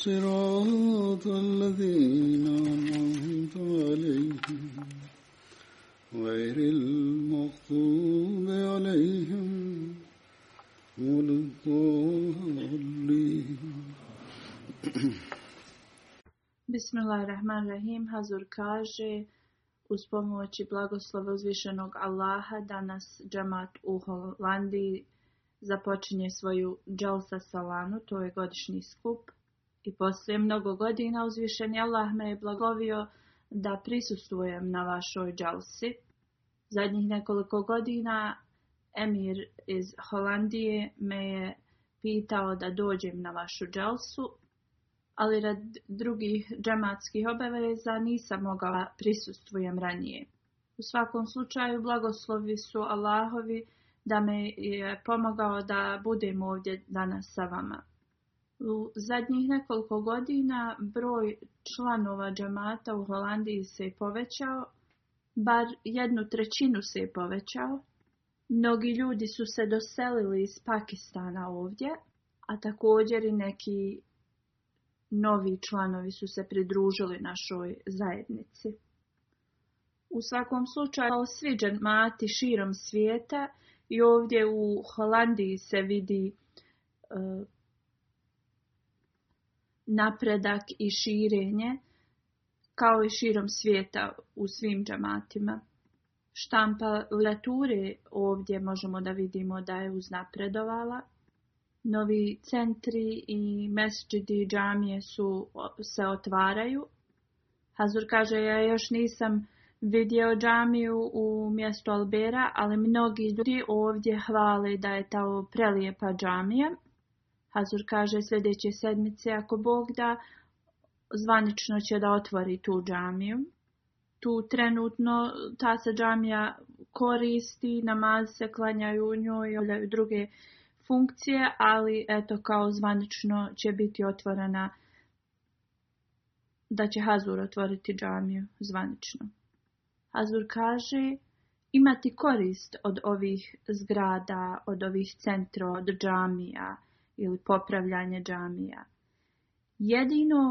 صراط الذين أنعمت عليهم غير المغضوب عليهم ولا الضالين Bismillahirrahmanirrahim Hazur kaže uz pomoć i blagoslova uzvišenog Allaha danas džamat u Holandiji započinje svoju Džalsa Salanu, to je godišnji skup. I poslije mnogo godina uzvišen Allah me je blagovio da prisustvujem na vašoj Džalsi. Zadnjih nekoliko godina Emir iz Holandije me je pitao da dođem na vašu Jalsu, ali rad drugih džematskih obaveza nisam mogla prisustvujem ranije. U svakom slučaju blagoslovi su Allahovi da me je pomogao da budem ovdje danas sa vama. U zadnjih nekoliko godina broj članova džamata u Holandiji se je povećao, bar jednu trećinu se je povećao. Mnogi ljudi su se doselili iz Pakistana ovdje, a također i neki novi članovi su se pridružili našoj zajednici. U svakom slučaju, svi džamati širom svijeta i ovdje u Holandiji se vidi e, napredak i širenje kao i širom svijeta u svim džamatima. Štampa leture ovdje možemo da vidimo da je uznapredovala. Novi centri i mesđidi džamije su, se otvaraju. Hazur kaže, ja još nisam vidio džamiju u mjestu Albera, ali mnogi ljudi ovdje hvale da je ta prelijepa džamija. Hazur kaže sljedeće sedmice, ako Bog da, zvanično će da otvori tu džamiju. Tu trenutno ta se džamija koristi, namaz se klanjaju u njoj i druge funkcije, ali eto kao zvanično će biti otvorena, da će Hazur otvoriti džamiju zvanično. Azur kaže imati korist od ovih zgrada, od ovih centra, od džamija ili popravljanje džamija. Jedino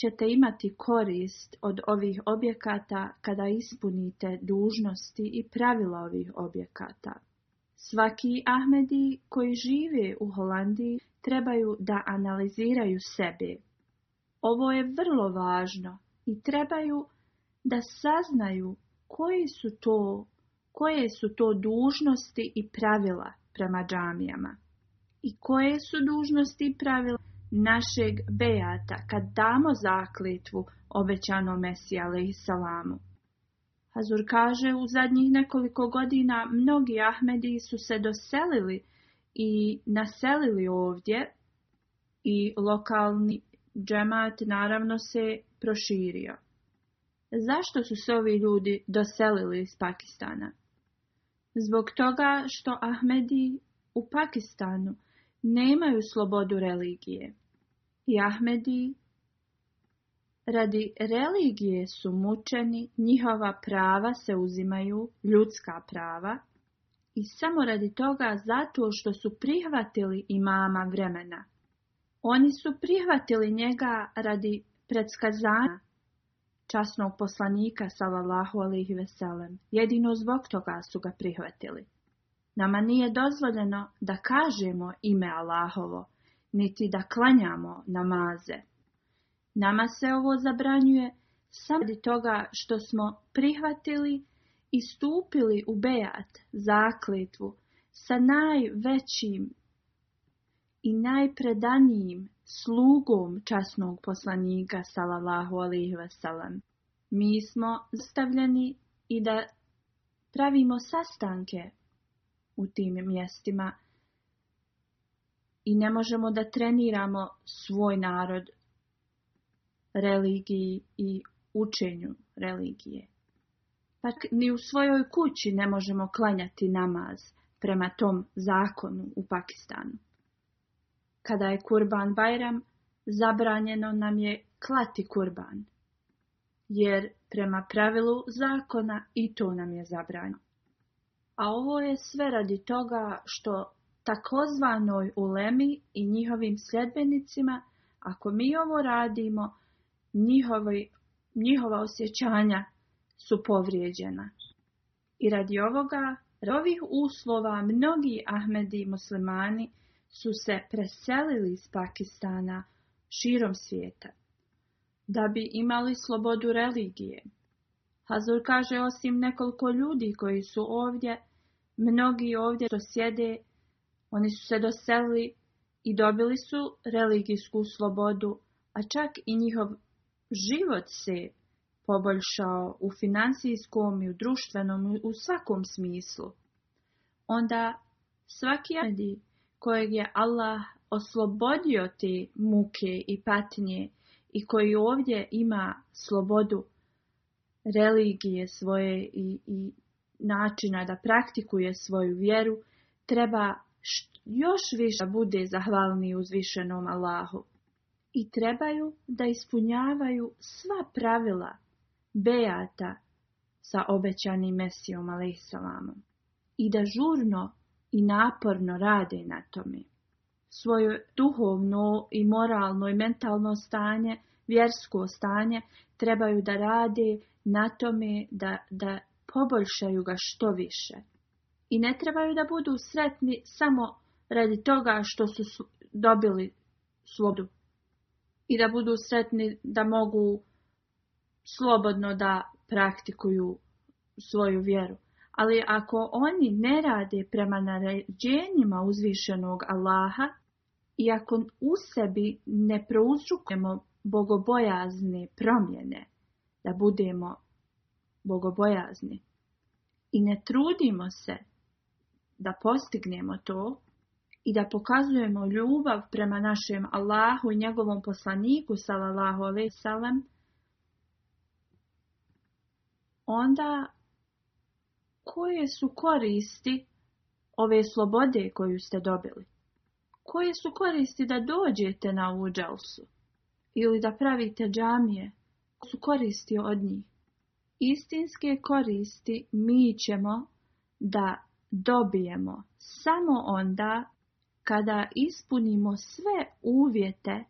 ćete imati korist od ovih objekata kada ispunite dužnosti i pravila ovih objekata. Svaki Ahmedi koji žive u Holandiji trebaju da analiziraju sebe. Ovo je vrlo važno i trebaju da saznaju koji su to, koje su to dužnosti i pravila prema džamijama i koje su dužnosti i pravila našeg bejata kad damo zakletvu obećano Mesija salamu. Hazur kaže u zadnjih nekoliko godina mnogi ahmedi su se doselili i naselili ovdje i lokalni džemat naravno se proširio. Zašto su se ovi ljudi doselili iz Pakistana? Zbog toga što Ahmedi u Pakistanu nemaju slobodu religije. I Ahmedi radi religije su mučeni, njihova prava se uzimaju, ljudska prava, i samo radi toga zato što su prihvatili imama vremena. Oni su prihvatili njega radi predskazana časnog poslanika sallallahu ve veselem. Jedino zbog toga su ga prihvatili. Nama nije dozvoljeno da kažemo ime Allahovo, niti da klanjamo namaze. Nama se ovo zabranjuje samo radi toga što smo prihvatili i stupili u bejat, zakletvu, sa najvećim i najpredanijim slugom časnog poslanika sallallahu alaihi wasallam. Mi smo stavljeni i da pravimo sastanke u tim mjestima i ne možemo da treniramo svoj narod religiji i učenju religije. Pa ni u svojoj kući ne možemo klanjati namaz prema tom zakonu u Pakistanu kada je kurban bajram, zabranjeno nam je klati kurban, jer prema pravilu zakona i to nam je zabranjeno. A ovo je sve radi toga što takozvanoj ulemi i njihovim sljedbenicima, ako mi ovo radimo, njihovi, njihova osjećanja su povrijeđena. I radi ovoga, ovih uslova mnogi Ahmedi muslimani su se preselili iz Pakistana širom svijeta, da bi imali slobodu religije. Hazur kaže osim nekoliko ljudi koji su ovdje, mnogi ovdje što oni su se doselili i dobili su religijsku slobodu, a čak i njihov život se poboljšao u financijskom i u društvenom i u svakom smislu. Onda svaki jedi kojeg je Allah oslobodio te muke i patnje i koji ovdje ima slobodu religije svoje i, i načina da praktikuje svoju vjeru, treba još više bude zahvalni uzvišenom Allahu. I trebaju da ispunjavaju sva pravila bejata sa obećanim Mesijom a.s. I da žurno i naporno rade na tome. Svoje duhovno i moralno i mentalno stanje, vjersko stanje trebaju da rade na tome da, da poboljšaju ga što više. I ne trebaju da budu sretni samo radi toga što su dobili slobodu. I da budu sretni da mogu slobodno da praktikuju svoju vjeru. Ali ako oni ne rade prema naređenjima uzvišenog Allaha i ako u sebi ne prouzrukujemo bogobojazne promjene, da budemo bogobojazni i ne trudimo se da postignemo to i da pokazujemo ljubav prema našem Allahu i njegovom poslaniku sallallahu salam, onda koje su koristi ove slobode koju ste dobili? Koje su koristi da dođete na ovu Ili da pravite džamije? Su koristi od njih? Istinske koristi mi ćemo da dobijemo samo onda kada ispunimo sve uvjete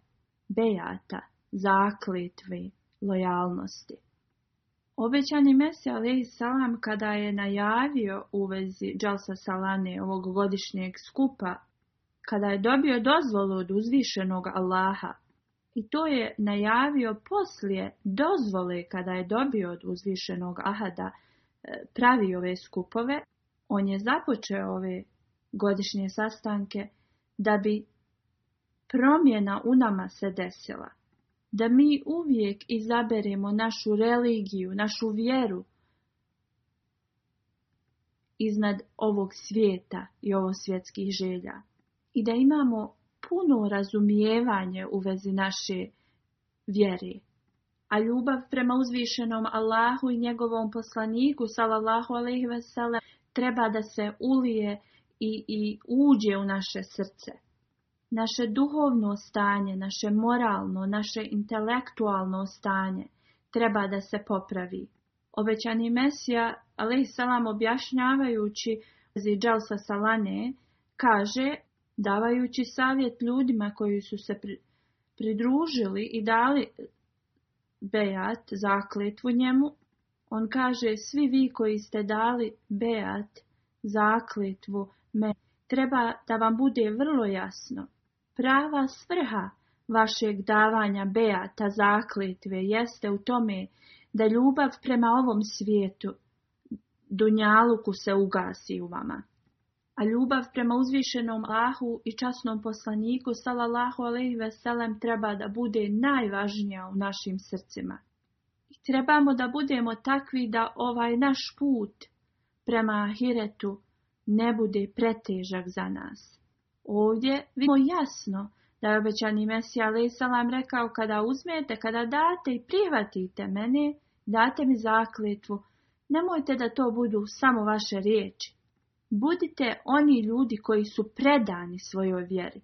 bejata, zaklitvi, lojalnosti. Obećani Mesija alaihi salam kada je najavio u vezi Džalsa Salane ovog godišnjeg skupa, kada je dobio dozvolu od uzvišenog Allaha, i to je najavio poslije dozvole kada je dobio od uzvišenog Ahada e, pravi ove skupove, on je započeo ove godišnje sastanke da bi promjena u nama se desila da mi uvijek izaberemo našu religiju, našu vjeru iznad ovog svijeta i ovo svjetskih želja i da imamo puno razumijevanje u vezi naše vjere. A ljubav prema uzvišenom Allahu i njegovom poslaniku, salallahu alaihi vesele, treba da se ulije i, i uđe u naše srce naše duhovno stanje, naše moralno, naše intelektualno stanje treba da se popravi. Obećani Mesija, ali salam objašnjavajući Zidžalsa Salane, kaže, davajući savjet ljudima koji su se pridružili i dali bejat, zakletvu njemu, on kaže, svi vi koji ste dali bejat, zakletvu me, treba da vam bude vrlo jasno Prava svrha vašeg davanja Beata zakletve jeste u tome da ljubav prema ovom svijetu dunjaluku se ugasi u vama. A ljubav prema uzvišenom lahu i časnom poslaniku salalahu ali ve treba da bude najvažnija u našim srcima. I trebamo da budemo takvi da ovaj naš put prema ahiretu ne bude pretežak za nas. Ovdje vidimo jasno da je obećani Mesija Salam rekao kada uzmete, kada date i prihvatite mene, date mi zakletvu. Nemojte da to budu samo vaše riječi. Budite oni ljudi koji su predani svojoj vjeri,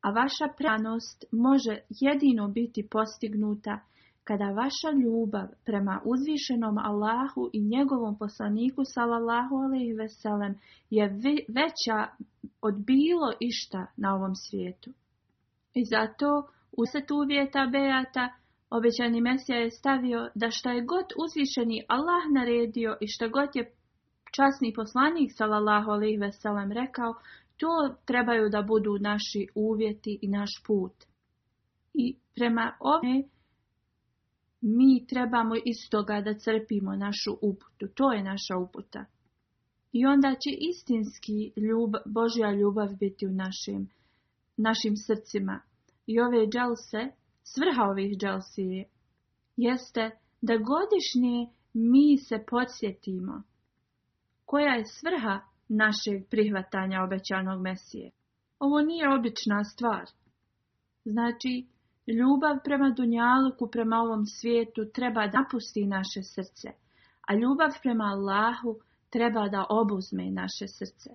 a vaša pranost može jedino biti postignuta kada vaša ljubav prema uzvišenom Allahu i njegovom poslaniku sallallahu alejhi ve je veća od bilo išta na ovom svijetu. I zato u setu uvjeta Beata obećani Mesija je stavio da šta je god uzvišeni Allah naredio i šta god je časni poslanik sallallahu alejhi ve rekao, to trebaju da budu naši uvjeti i naš put. I prema ovome, mi trebamo iz toga da crpimo našu uputu. To je naša uputa. I onda će istinski ljub, Božja ljubav biti u našim, našim srcima. I ove dželse, svrha ovih dželsi jeste da godišnje mi se podsjetimo koja je svrha našeg prihvatanja obećanog Mesije. Ovo nije obična stvar. Znači, Ljubav prema dunjaluku, prema ovom svijetu treba da napusti naše srce, a ljubav prema Allahu treba da obuzme naše srce.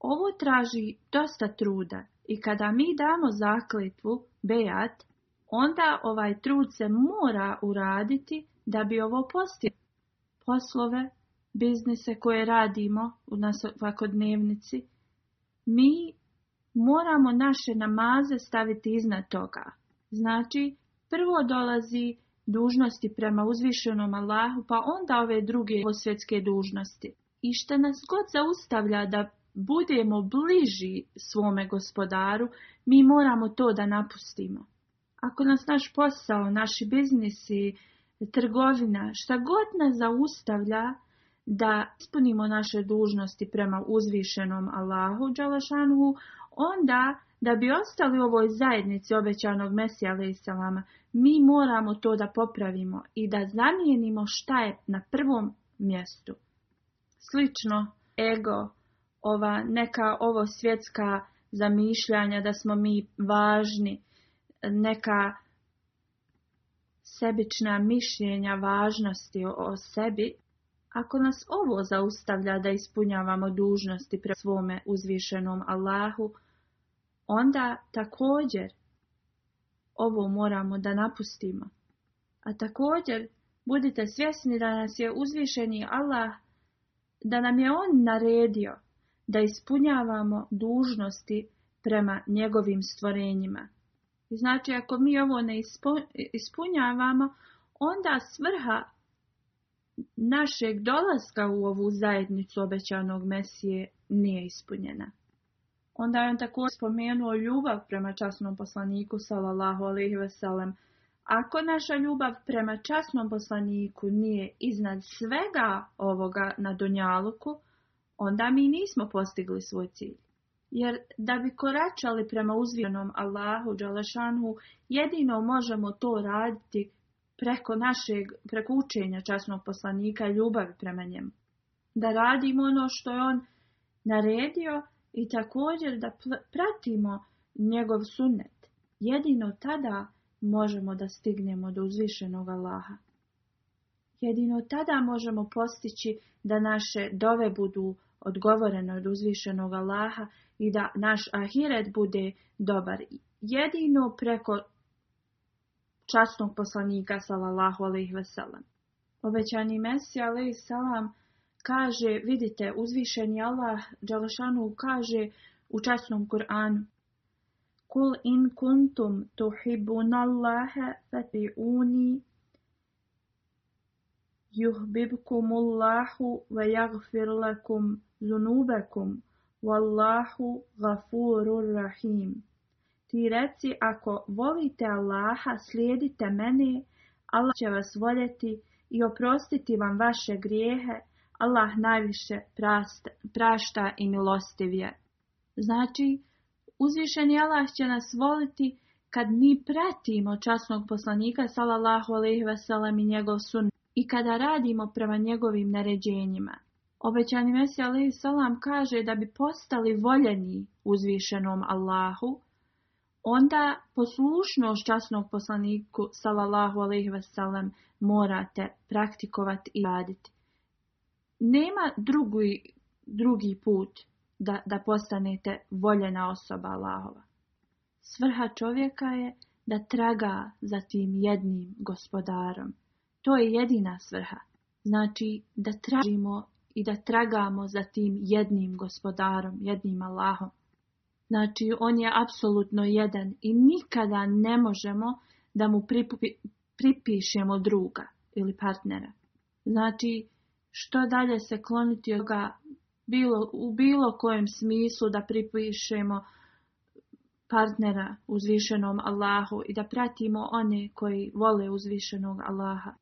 Ovo traži dosta truda i kada mi damo zakletvu, bejat, onda ovaj trud se mora uraditi da bi ovo postio poslove, biznise koje radimo u nas svakodnevnici. Mi moramo naše namaze staviti iznad toga. Znači, prvo dolazi dužnosti prema uzvišenom Allahu, pa onda ove druge svjetske dužnosti. I što nas god zaustavlja da budemo bliži svome gospodaru, mi moramo to da napustimo. Ako nas naš posao, naši biznisi, trgovina, šta god nas zaustavlja da ispunimo naše dužnosti prema uzvišenom Allahu Đalašanhu, onda da bi ostali u ovoj zajednici obećanog Mesija Alejsalama, mi moramo to da popravimo i da zamijenimo šta je na prvom mjestu. Slično, ego, ova neka ovo svjetska zamišljanja da smo mi važni, neka sebična mišljenja važnosti o sebi, ako nas ovo zaustavlja da ispunjavamo dužnosti pre svome uzvišenom Allahu, onda također ovo moramo da napustimo. A također budite svjesni da nas je uzvišeni Allah, da nam je On naredio da ispunjavamo dužnosti prema njegovim stvorenjima. Znači, ako mi ovo ne ispunjavamo, onda svrha našeg dolaska u ovu zajednicu obećanog Mesije nije ispunjena. Onda je on također spomenuo ljubav prema časnom poslaniku sallallahu alaihi ve Ako naša ljubav prema časnom poslaniku nije iznad svega ovoga na dunjaluku, onda mi nismo postigli svoj cilj. Jer da bi koračali prema uzvijenom Allahu Đalešanhu, jedino možemo to raditi preko našeg, preko učenja časnog poslanika ljubavi prema njemu. Da radimo ono što je on naredio, i također da pratimo njegov sunnet. Jedino tada možemo da stignemo do uzvišenog Allaha. Jedino tada možemo postići da naše dove budu odgovorene od uzvišenog Allaha i da naš ahiret bude dobar. Jedino preko časnog poslanika sallallahu alejhi veselam. Obećani Mesija alejhi salam kaže, vidite, uzvišeni Allah Đalašanu kaže u časnom Kur'anu. Kul in kuntum tuhibbunallaha fati'uni Allahu zunubekum lakum zunubakum wallahu gafururrahim rahim. Ti reci, ako volite Allaha, slijedite mene, Allah će vas voljeti i oprostiti vam vaše grijehe, Allah najviše prašta i milostiv je. Znači, uzvišeni Allah će nas voliti kad mi pratimo časnog poslanika sallallahu alejhi ve i njegov sun i kada radimo prema njegovim naređenjima. Obećani Mesija alejhi salam kaže da bi postali voljeni uzvišenom Allahu, onda poslušnost časnog poslaniku sallallahu alejhi ve morate praktikovati i raditi nema drugi, drugi put da, da postanete voljena osoba Allahova. Svrha čovjeka je da traga za tim jednim gospodarom. To je jedina svrha. Znači da tražimo i da tragamo za tim jednim gospodarom, jednim Allahom. Znači on je apsolutno jedan i nikada ne možemo da mu pripišemo druga ili partnera. Znači što dalje se kloniti od bilo, u bilo kojem smislu da pripišemo partnera uzvišenom Allahu i da pratimo one koji vole uzvišenog Allaha.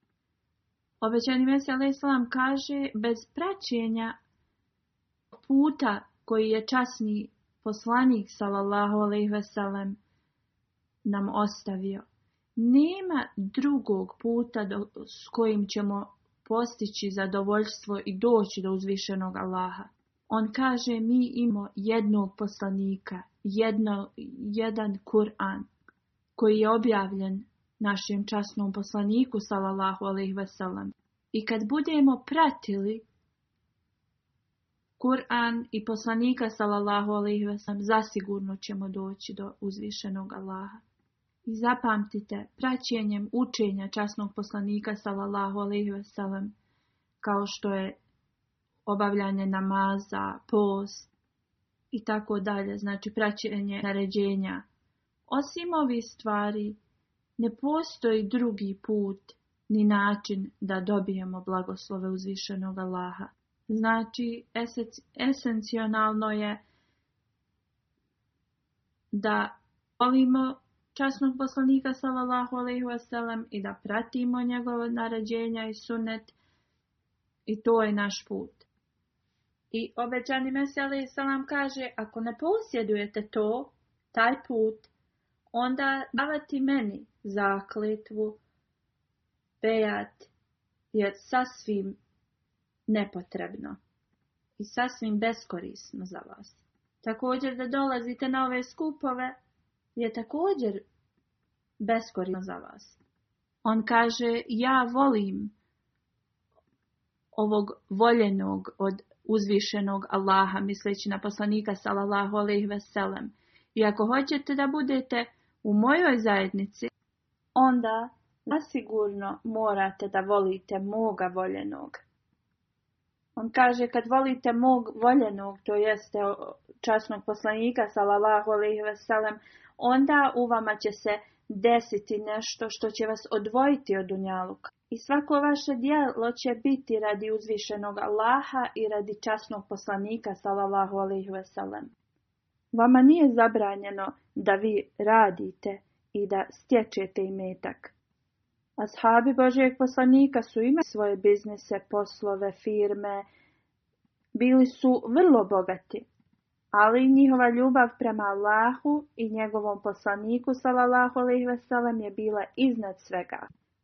Obećani Mesija kaže bez praćenja puta koji je časni poslanik sallallahu alejhi ve nam ostavio. Nema drugog puta s kojim ćemo postići zadovoljstvo i doći do uzvišenog Allaha. On kaže mi imamo jednog poslanika, jedno, jedan Kur'an koji je objavljen našem časnom poslaniku salallahu alaihi ve I kad budemo pratili Kur'an i poslanika salallahu alaihi ve zasigurno ćemo doći do uzvišenog Allaha. I zapamtite, praćenjem učenja časnog poslanika sallallahu alejhi ve sellem, kao što je obavljanje namaza, post i tako dalje, znači praćenje naređenja. Osim ovih stvari ne postoji drugi put ni način da dobijemo blagoslove uzvišenog Allaha. Znači, esencionalno je da volimo časnog poslanika sallallahu ve sellem i da pratimo njegovo naređenja i sunnet i to je naš put. I obećani Meseli Salam kaže, ako ne posjedujete to, taj put, onda davati meni zakletvu, bejat, je sasvim nepotrebno i sasvim beskorisno za vas. Također da dolazite na ove skupove, je također beskorisno za vas. On kaže, ja volim ovog voljenog od uzvišenog Allaha, misleći na poslanika sallallahu alaihi veselem. I ako hoćete da budete u mojoj zajednici, onda nasigurno morate da volite moga voljenog. On kaže kad volite mog voljenog, to jeste časnog poslanika sallallahu alejhi ve onda u vama će se desiti nešto što će vas odvojiti od unjaluka. I svako vaše dijelo će biti radi uzvišenog Allaha i radi časnog poslanika salallahu alaihi veselam. Vama nije zabranjeno da vi radite i da stječete imetak. Ashabi Božijeg poslanika su imali svoje biznise, poslove, firme. Bili su vrlo bogati ali njihova ljubav prema Allahu i njegovom poslaniku sallallahu alejhi ve je bila iznad svega.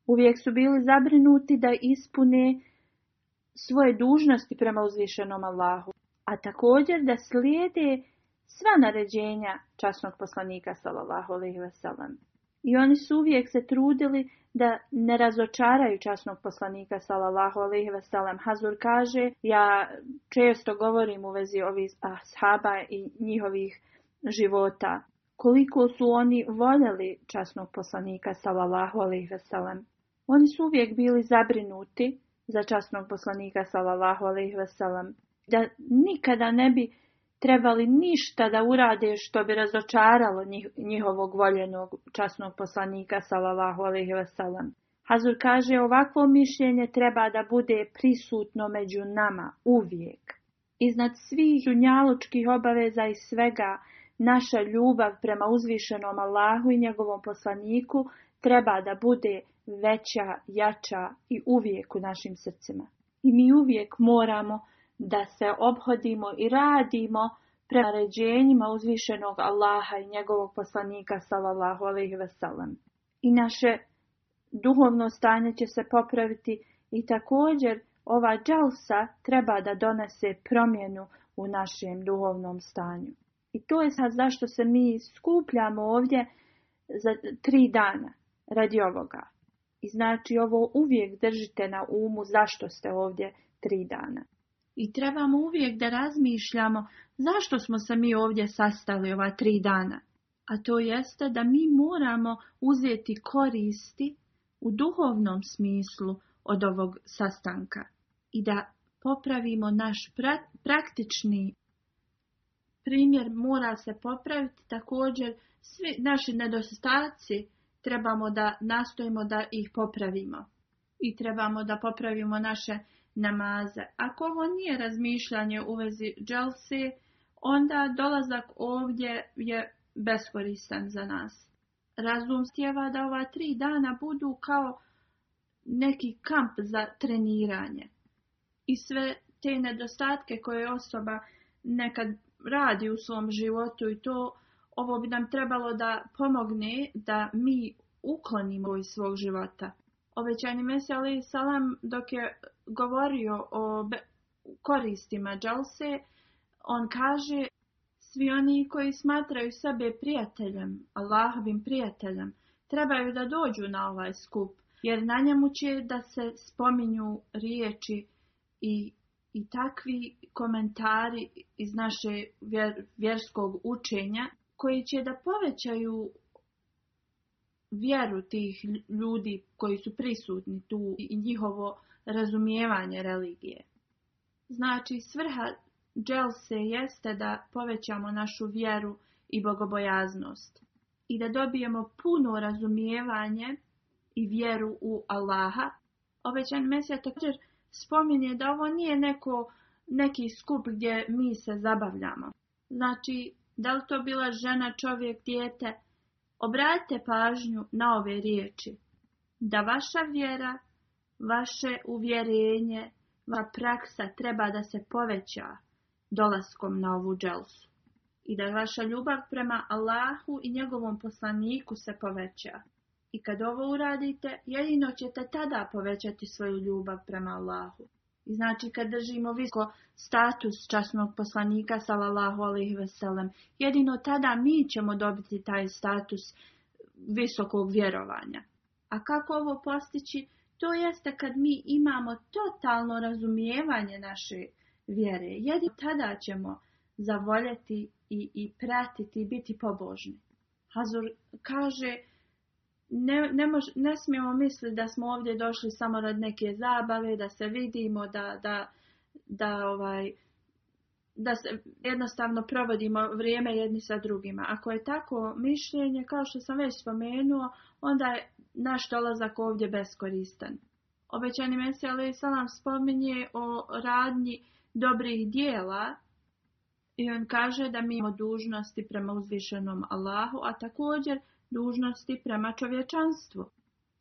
Uvijek su bili zabrinuti da ispune svoje dužnosti prema uzvišenom Allahu, a također da slijede sva naređenja časnog poslanika sallallahu alejhi ve i oni su uvijek se trudili da ne razočaraju časnog poslanika sallallahu alejhi ve sellem. Hazur kaže: "Ja često govorim u vezi ovih ashaba i njihovih života. Koliko su oni voljeli časnog poslanika sallallahu alejhi ve sellem. Oni su uvijek bili zabrinuti za časnog poslanika sallallahu alejhi ve sellem da nikada ne bi trebali ništa da urade što bi razočaralo njihovog voljenog časnog poslanika sallallahu alaihi wasalam. Hazur kaže ovakvo mišljenje treba da bude prisutno među nama uvijek. Iznad svih žunjaločkih obaveza i svega naša ljubav prema uzvišenom Allahu i njegovom poslaniku treba da bude veća, jača i uvijek u našim srcima. I mi uvijek moramo da se obhodimo i radimo prema ređenjima uzvišenog Allaha i njegovog poslanika sallallahu alejhi ve I naše duhovno stanje će se popraviti i također ova džalsa treba da donese promjenu u našem duhovnom stanju. I to je sad zašto se mi skupljamo ovdje za tri dana radi ovoga. I znači ovo uvijek držite na umu zašto ste ovdje tri dana. I trebamo uvijek da razmišljamo zašto smo se mi ovdje sastali ova tri dana. A to jeste da mi moramo uzeti koristi u duhovnom smislu od ovog sastanka i da popravimo naš praktični primjer mora se popraviti također svi naši nedostaci trebamo da nastojimo da ih popravimo i trebamo da popravimo naše namaze. Ako ovo nije razmišljanje u vezi dželse, onda dolazak ovdje je beskoristan za nas. Razum stjeva da ova tri dana budu kao neki kamp za treniranje. I sve te nedostatke koje osoba nekad radi u svom životu i to ovo bi nam trebalo da pomogne da mi uklonimo iz svog života. Obećani Mesija ali salam dok je govorio o koristima Dželse, on kaže svi oni koji smatraju sebe prijateljem, Allahovim prijateljem, trebaju da dođu na ovaj skup, jer na njemu će da se spominju riječi i, i takvi komentari iz naše vjerskog učenja, koji će da povećaju vjeru tih ljudi koji su prisutni tu i njihovo razumijevanje religije. Znači, svrha dželse jeste da povećamo našu vjeru i bogobojaznost i da dobijemo puno razumijevanje i vjeru u Allaha. Obećan Mesija također spominje da ovo nije neko, neki skup gdje mi se zabavljamo. Znači, da li to bila žena, čovjek, dijete, Obratite pažnju na ove riječi, da vaša vjera, vaše uvjerenje, va praksa treba da se poveća dolaskom na ovu dželsu i da vaša ljubav prema Allahu i njegovom poslaniku se poveća. I kad ovo uradite, jedino ćete tada povećati svoju ljubav prema Allahu. I znači kad držimo visko status časnog poslanika salallahu alaihi veselem, jedino tada mi ćemo dobiti taj status visokog vjerovanja. A kako ovo postići? To jeste kad mi imamo totalno razumijevanje naše vjere. Jedino tada ćemo zavoljeti i, i pratiti i biti pobožni. Hazur kaže ne, ne, ne smijemo misliti da smo ovdje došli samo rad neke zabave, da se vidimo, da, da, da, ovaj, da se jednostavno provodimo vrijeme jedni sa drugima. Ako je tako mišljenje, kao što sam već spomenuo, onda je naš dolazak ovdje beskoristan. Obećani Mesija Ali Salam spominje o radnji dobrih dijela i on kaže da mi imamo dužnosti prema uzvišenom Allahu, a također dužnosti prema čovječanstvu.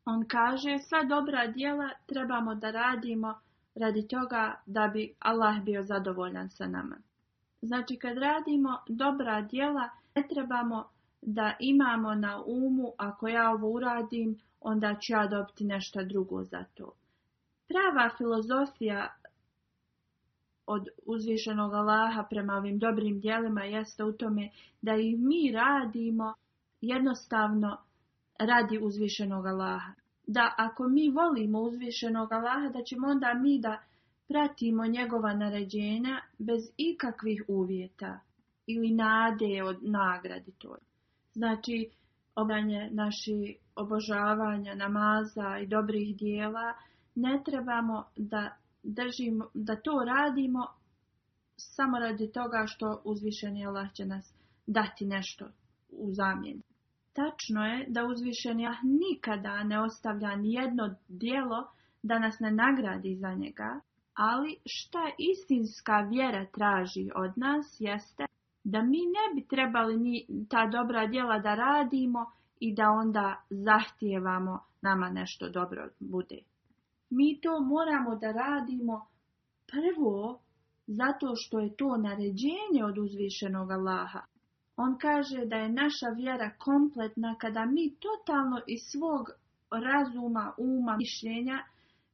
On kaže sva dobra djela trebamo da radimo radi toga da bi Allah bio zadovoljan sa nama. Znači kad radimo dobra djela ne trebamo da imamo na umu ako ja ovo uradim onda ću ja dobiti nešto drugo za to. Prava filozofija od uzvišenog Allaha prema ovim dobrim dijelima jeste u tome da ih mi radimo jednostavno radi uzvišenog Allaha. Da ako mi volimo uzvišenog Allaha, da ćemo onda mi da pratimo njegova naređenja bez ikakvih uvjeta ili nade od nagradi toj. Znači, obranje naši obožavanja, namaza i dobrih dijela, ne trebamo da, držimo, da to radimo samo radi toga što uzvišeni Allah će nas dati nešto u zamjenu. Tačno je da uzvišenja nikada ne ostavlja nijedno dijelo da nas ne nagradi za njega, ali šta istinska vjera traži od nas jeste da mi ne bi trebali ni ta dobra djela da radimo i da onda zahtijevamo nama nešto dobro bude. Mi to moramo da radimo prvo zato što je to naređenje od uzvišenog Allaha, on kaže da je naša vjera kompletna kada mi totalno iz svog razuma, uma, mišljenja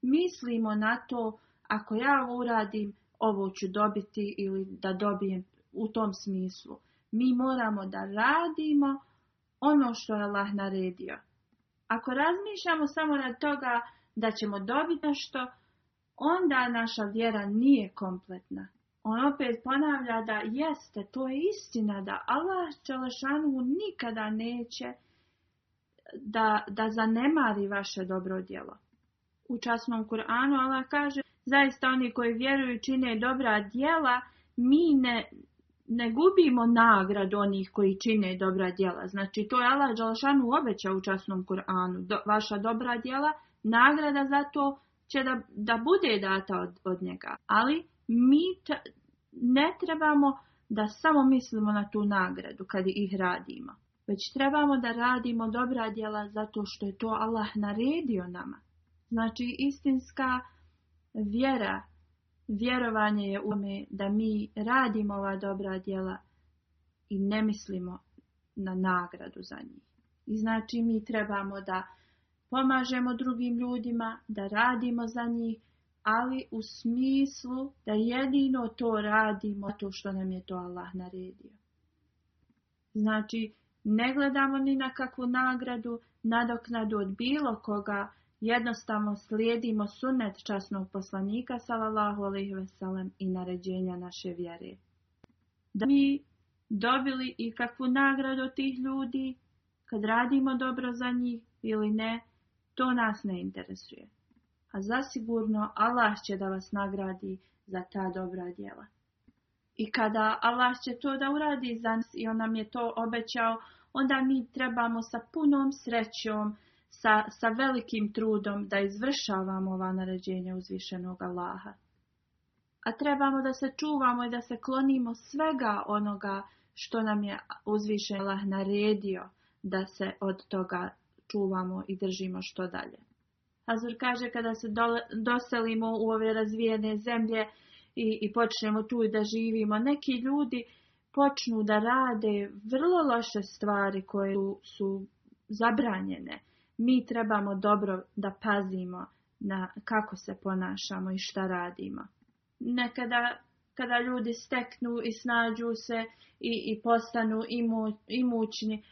mislimo na to ako ja uradim, ovo ću dobiti ili da dobijem u tom smislu. Mi moramo da radimo ono što je Allah naredio. Ako razmišljamo samo na toga da ćemo dobiti nešto, onda naša vjera nije kompletna on opet ponavlja da jeste, to je istina, da Allah Čelešanu nikada neće da, da zanemari vaše dobro djelo. U časnom Kur'anu Allah kaže, zaista oni koji vjeruju čine dobra djela, mi ne, ne gubimo nagradu onih koji čine dobra djela. Znači, to je Allah Čelešanu obeća u časnom Kur'anu. vaša dobra djela, nagrada za to će da, da bude data od, od njega. Ali mi ne trebamo da samo mislimo na tu nagradu kad ih radimo, već trebamo da radimo dobra djela zato što je to Allah naredio nama. Znači istinska vjera, vjerovanje je u da mi radimo ova dobra djela i ne mislimo na nagradu za njih. I znači mi trebamo da pomažemo drugim ljudima, da radimo za njih, ali u smislu da jedino to radimo to što nam je to Allah naredio. Znači, ne gledamo ni na kakvu nagradu, nadoknadu od bilo koga, jednostavno slijedimo sunet časnog poslanika sallallahu alejhi ve i naređenja naše vjere. Da mi dobili i kakvu nagradu od tih ljudi, kad radimo dobro za njih ili ne, to nas ne interesuje a zasigurno Allah će da vas nagradi za ta dobra djela. I kada Allah će to da uradi za nas i on nam je to obećao, onda mi trebamo sa punom srećom, sa, sa velikim trudom da izvršavamo ova naređenja uzvišenog Allaha. A trebamo da se čuvamo i da se klonimo svega onoga što nam je uzvišen Allah naredio da se od toga čuvamo i držimo što dalje. Azur kaže kada se doselimo u ove razvijene zemlje i, i počnemo tu da živimo, neki ljudi počnu da rade vrlo loše stvari koje su zabranjene. Mi trebamo dobro da pazimo na kako se ponašamo i šta radimo. Nekada kada ljudi steknu i snađu se i, i postanu imu, imućni,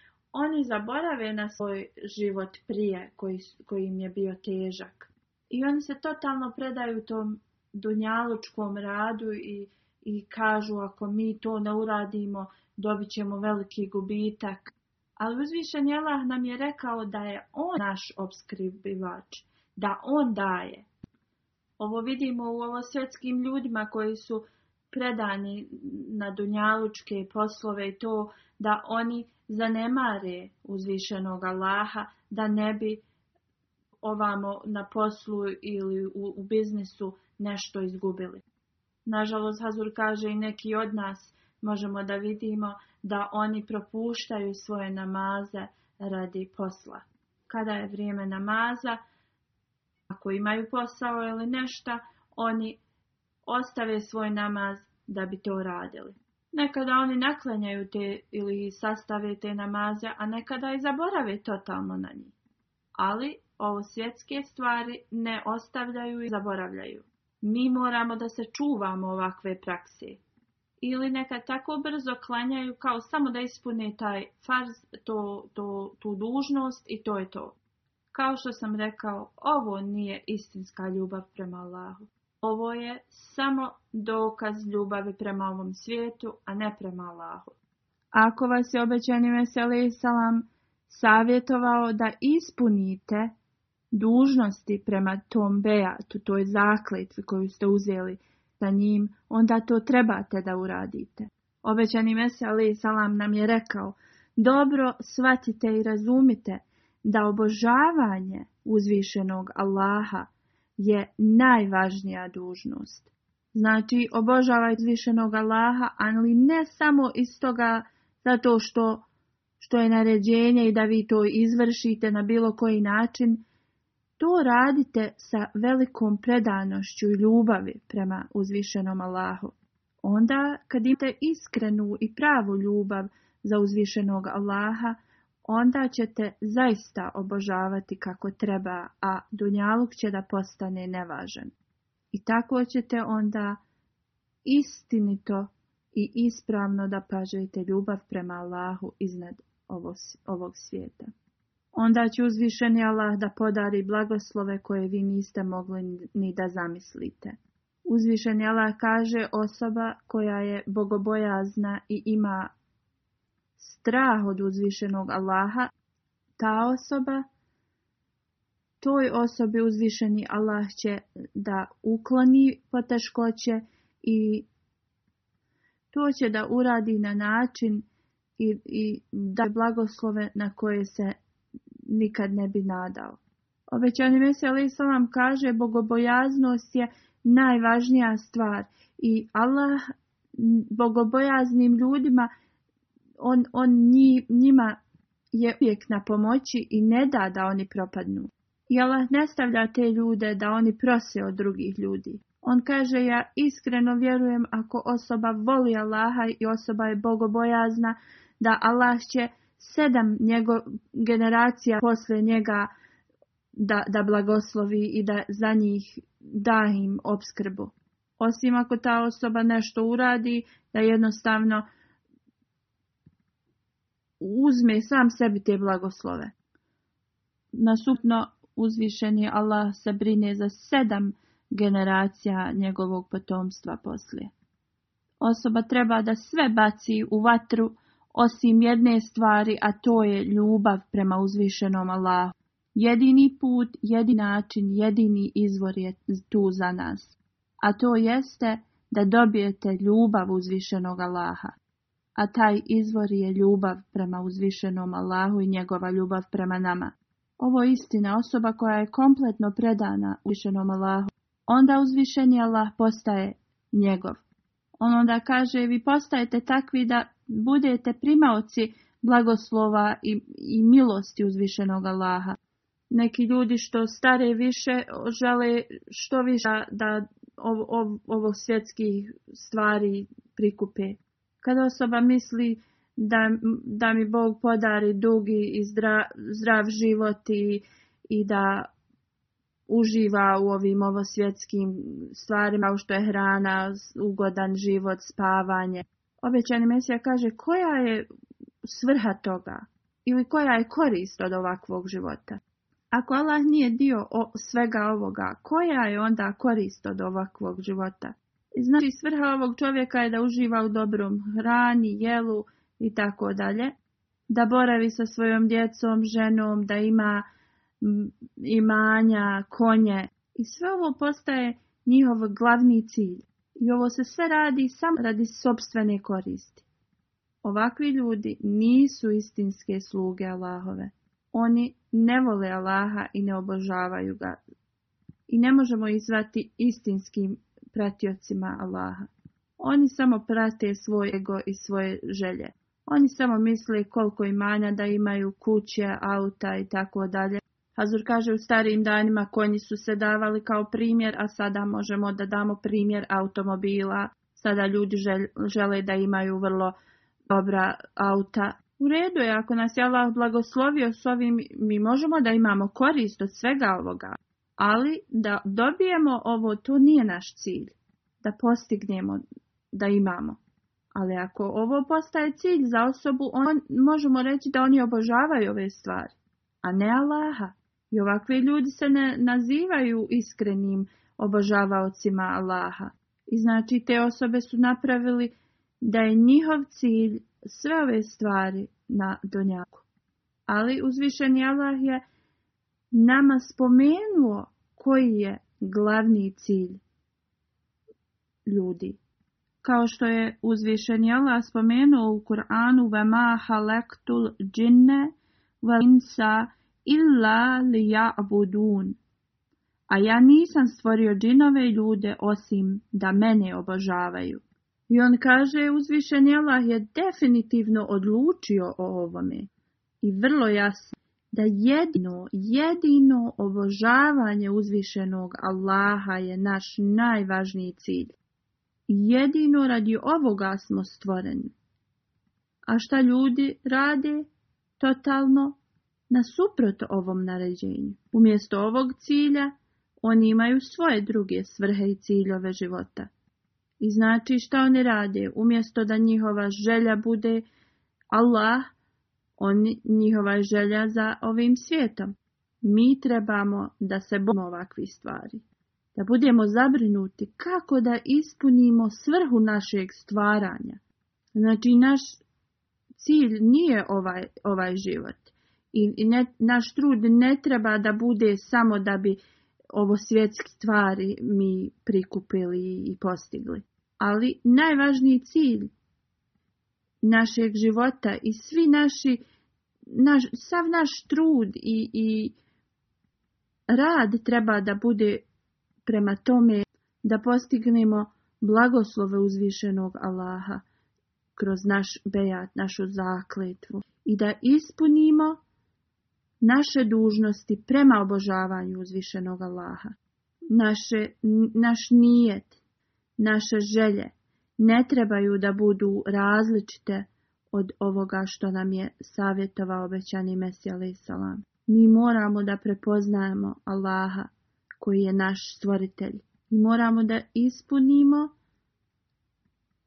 oni zaborave na svoj život prije koji, koji im je bio težak. I oni se totalno predaju tom dunjalučkom radu i, i kažu ako mi to ne uradimo dobit ćemo veliki gubitak. Ali uzvišen Allah nam je rekao da je on naš opskribivač, da on daje. Ovo vidimo u ovo svjetskim ljudima koji su predani na dunjalučke poslove i to da oni zanemare uzvišenog Allaha, da ne bi ovamo na poslu ili u, u biznisu nešto izgubili. Nažalost, Hazur kaže i neki od nas možemo da vidimo da oni propuštaju svoje namaze radi posla. Kada je vrijeme namaza, ako imaju posao ili nešto, oni ostave svoj namaz da bi to radili. Nekada oni naklanjaju te ili sastave te namaze, a nekada i zaborave totalno na njih. Ali ovo svjetske stvari ne ostavljaju i zaboravljaju. Mi moramo da se čuvamo ovakve prakse. Ili neka tako brzo klanjaju kao samo da ispune taj farz, to, to, tu dužnost i to je to. Kao što sam rekao, ovo nije istinska ljubav prema Allahu. Ovo je samo dokaz ljubavi prema ovom svijetu, a ne prema Allahu. Ako vas je obećani veseli Salam savjetovao da ispunite dužnosti prema tom bejatu, toj zakletvi koju ste uzeli sa njim, onda to trebate da uradite. Obećani veseli Salam nam je rekao, dobro shvatite i razumite da obožavanje uzvišenog Allaha je najvažnija dužnost. Znači, obožavaj uzvišenog Allaha, ali ne samo iz toga zato što, što je naređenje i da vi to izvršite na bilo koji način. To radite sa velikom predanošću i ljubavi prema uzvišenom Allahu. Onda, kad imate iskrenu i pravu ljubav za uzvišenog Allaha, onda ćete zaista obožavati kako treba, a dunjaluk će da postane nevažan. I tako ćete onda istinito i ispravno da pažete ljubav prema Allahu iznad ovog, svijeta. Onda će uzvišeni Allah da podari blagoslove koje vi niste mogli ni da zamislite. Uzvišeni Allah kaže osoba koja je bogobojazna i ima strah od uzvišenog Allaha, ta osoba, toj osobi uzvišeni Allah će da ukloni poteškoće i to će da uradi na način i, i da blagoslove na koje se nikad ne bi nadao. Obećani Mesija Ali vam kaže bogobojaznost je najvažnija stvar i Allah bogobojaznim ljudima on, on njima je uvijek na pomoći i ne da da oni propadnu. I Allah ne stavlja te ljude da oni prose od drugih ljudi. On kaže ja iskreno vjerujem ako osoba voli Allaha i osoba je bogobojazna da Allah će sedam njego generacija posle njega da, da blagoslovi i da za njih da im obskrbu. Osim ako ta osoba nešto uradi, da jednostavno uzme sam sebi te blagoslove. Nasupno uzvišeni Allah se brine za sedam generacija njegovog potomstva poslije. Osoba treba da sve baci u vatru osim jedne stvari, a to je ljubav prema uzvišenom Allahu. Jedini put, jedini način, jedini izvor je tu za nas. A to jeste da dobijete ljubav uzvišenog Allaha a taj izvor je ljubav prema uzvišenom Allahu i njegova ljubav prema nama. Ovo je istina osoba koja je kompletno predana uzvišenom Allahu. Onda uzvišeni Allah postaje njegov. On onda kaže vi postajete takvi da budete primaoci blagoslova i, i milosti uzvišenog Allaha. Neki ljudi što stare više žele što više da ovo svjetskih stvari prikupe. Kada osoba misli da, da mi Bog podari dugi i zdrav, zdrav život i, i da uživa u ovim ovosvjetskim stvarima, u što je hrana, ugodan život, spavanje. Obećani Mesija kaže koja je svrha toga ili koja je korist od ovakvog života. Ako Allah nije dio svega ovoga, koja je onda korist od ovakvog života? Znači svrha ovog čovjeka je da uživa u dobrom hrani, jelu i tako dalje. Da boravi sa svojom djecom, ženom, da ima imanja, konje. I sve ovo postaje njihov glavni cilj. I ovo se sve radi samo radi sobstvene koristi. Ovakvi ljudi nisu istinske sluge Allahove. Oni ne vole Allaha i ne obožavaju ga. I ne možemo ih zvati istinskim pratiocima Allaha. Oni samo prate svoj ego i svoje želje. Oni samo misle koliko imanja da imaju kuće, auta i tako dalje. Hazur kaže u starijim danima konji su se davali kao primjer, a sada možemo da damo primjer automobila. Sada ljudi žele da imaju vrlo dobra auta. U redu je, ako nas je Allah blagoslovio s ovim, mi možemo da imamo korist od svega ovoga. Ali da dobijemo ovo, to nije naš cilj. Da postignemo, da imamo. Ali ako ovo postaje cilj za osobu, on, možemo reći da oni obožavaju ove stvari, a ne Allaha. I ovakvi ljudi se ne nazivaju iskrenim obožavaocima Allaha. I znači te osobe su napravili da je njihov cilj sve ove stvari na donjaku. Ali uzvišeni Allah je nama spomenuo koji je glavni cilj ljudi. Kao što je uzvišen Allah spomenuo u Kur'anu ve halektul džinne ve insa illa li A ja nisam stvorio džinove ljude osim da mene obožavaju. I on kaže uzvišen Allah je definitivno odlučio o ovome. I vrlo jasno da jedino, jedino obožavanje uzvišenog Allaha je naš najvažniji cilj. Jedino radi ovoga smo stvoreni. A šta ljudi rade? Totalno nasuprot ovom naređenju. Umjesto ovog cilja, oni imaju svoje druge svrhe i ciljove života. I znači šta oni rade? Umjesto da njihova želja bude Allah, oni, njihova želja za ovim svijetom. Mi trebamo da se bojimo ovakvih stvari. Da budemo zabrinuti kako da ispunimo svrhu našeg stvaranja. Znači, naš cilj nije ovaj, ovaj život. I naš trud ne treba da bude samo da bi ovo svjetske stvari mi prikupili i postigli. Ali najvažniji cilj našeg života i svi naši, naš, sav naš trud i, i rad treba da bude prema tome da postignemo blagoslove uzvišenog Allaha kroz naš bejat, našu zakletvu i da ispunimo naše dužnosti prema obožavanju uzvišenog Allaha, naše, naš nijet, naše želje, ne trebaju da budu različite od ovoga što nam je savjetovao obećani Mesija salam. Mi moramo da prepoznajemo Allaha koji je naš stvoritelj. i moramo da ispunimo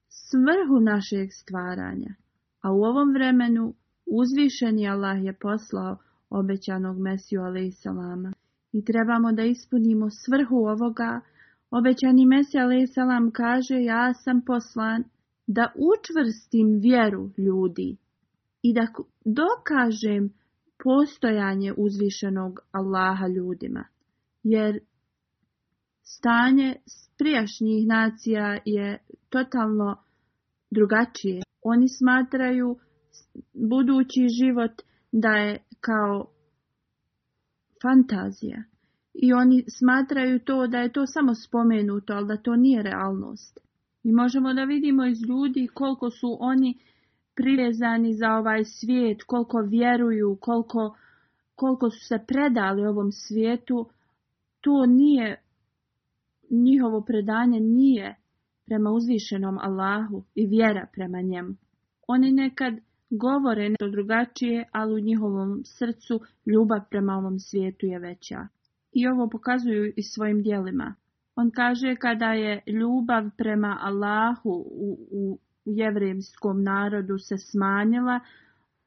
svrhu našeg stvaranja. A u ovom vremenu uzvišeni Allah je poslao obećanog Mesiju salama. I trebamo da ispunimo svrhu ovoga Obećani Mesija a.s. kaže ja sam poslan da učvrstim vjeru ljudi i da dokažem postojanje uzvišenog Allaha ljudima. Jer stanje prijašnjih nacija je totalno drugačije. Oni smatraju budući život da je kao fantazija i oni smatraju to da je to samo spomenuto, ali da to nije realnost. I možemo da vidimo iz ljudi koliko su oni privezani za ovaj svijet, koliko vjeruju, koliko, koliko su se predali ovom svijetu, to nije, njihovo predanje nije prema uzvišenom Allahu i vjera prema njemu. Oni nekad govore nešto drugačije, ali u njihovom srcu ljubav prema ovom svijetu je veća i ovo pokazuju i svojim dijelima. On kaže kada je ljubav prema Allahu u, u narodu se smanjila,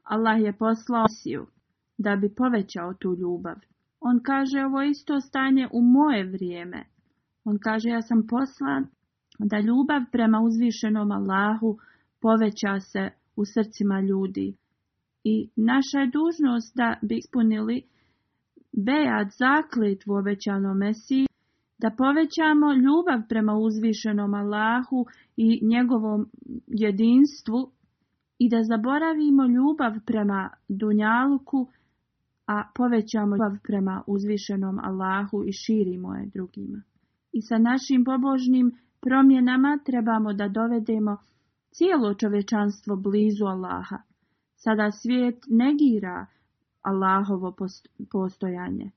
Allah je poslao Siju da bi povećao tu ljubav. On kaže ovo isto stanje u moje vrijeme. On kaže ja sam poslan da ljubav prema uzvišenom Allahu poveća se u srcima ljudi. I naša je dužnost da bi ispunili Bejat zakletvu obećano Mesiji, da povećamo ljubav prema uzvišenom Allahu i njegovom jedinstvu i da zaboravimo ljubav prema Dunjaluku, a povećamo ljubav prema uzvišenom Allahu i širimo je drugima. I sa našim pobožnim promjenama trebamo da dovedemo cijelo čovečanstvo blizu Allaha. Sada svijet negira Allahovo postojanje.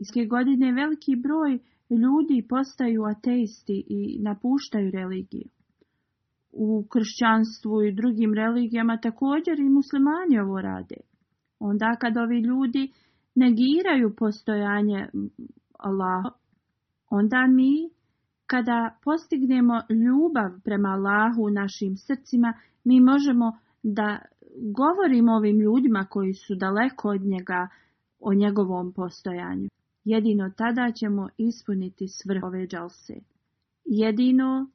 Iske godine veliki broj ljudi postaju ateisti i napuštaju religiju. U kršćanstvu i drugim religijama također i muslimani ovo rade. Onda kad ovi ljudi negiraju postojanje Allaha, onda mi kada postignemo ljubav prema Allahu u našim srcima, mi možemo da govorim ovim ljudima koji su daleko od njega o njegovom postojanju. Jedino tada ćemo ispuniti svrhu ove džalse. Jedino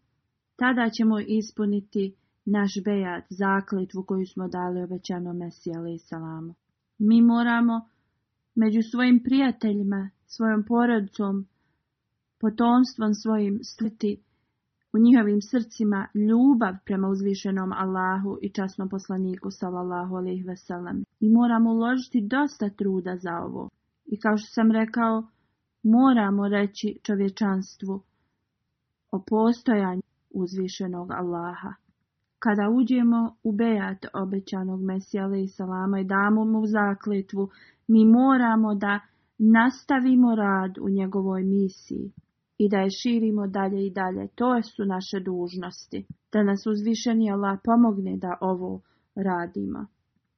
tada ćemo ispuniti naš bejat, zakletvu koju smo dali obećano Mesija i Salamu. Mi moramo među svojim prijateljima, svojom porodcom, potomstvom svojim slti u njihovim srcima ljubav prema uzvišenom Allahu i časnom poslaniku sallallahu alejhi ve sellem. I moramo uložiti dosta truda za ovo. I kao što sam rekao, moramo reći čovječanstvu o postojanju uzvišenog Allaha. Kada uđemo u bejat obećanog Mesija i salama i damo mu zakletvu, mi moramo da nastavimo rad u njegovoj misiji i da je širimo dalje i dalje. To su naše dužnosti. Da nas uzvišeni Allah pomogne da ovo radimo.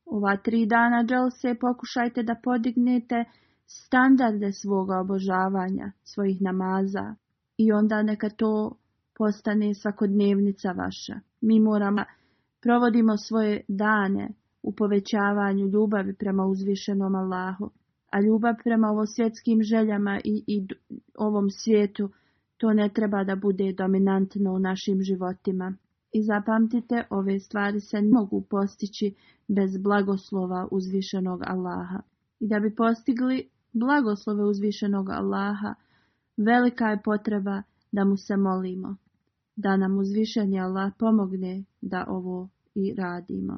Ova tri dana dželse pokušajte da podignete standarde svoga obožavanja, svojih namaza i onda neka to postane svakodnevnica vaša. Mi moramo, provodimo svoje dane u povećavanju ljubavi prema uzvišenom Allahu. A ljubav prema svjetskim željama i, i ovom svijetu, to ne treba da bude dominantno u našim životima. I zapamtite, ove stvari se ne mogu postići bez blagoslova uzvišenog Allaha. I da bi postigli blagoslove uzvišenog Allaha, velika je potreba da mu se molimo. Da nam uzvišeni Allah pomogne da ovo i radimo.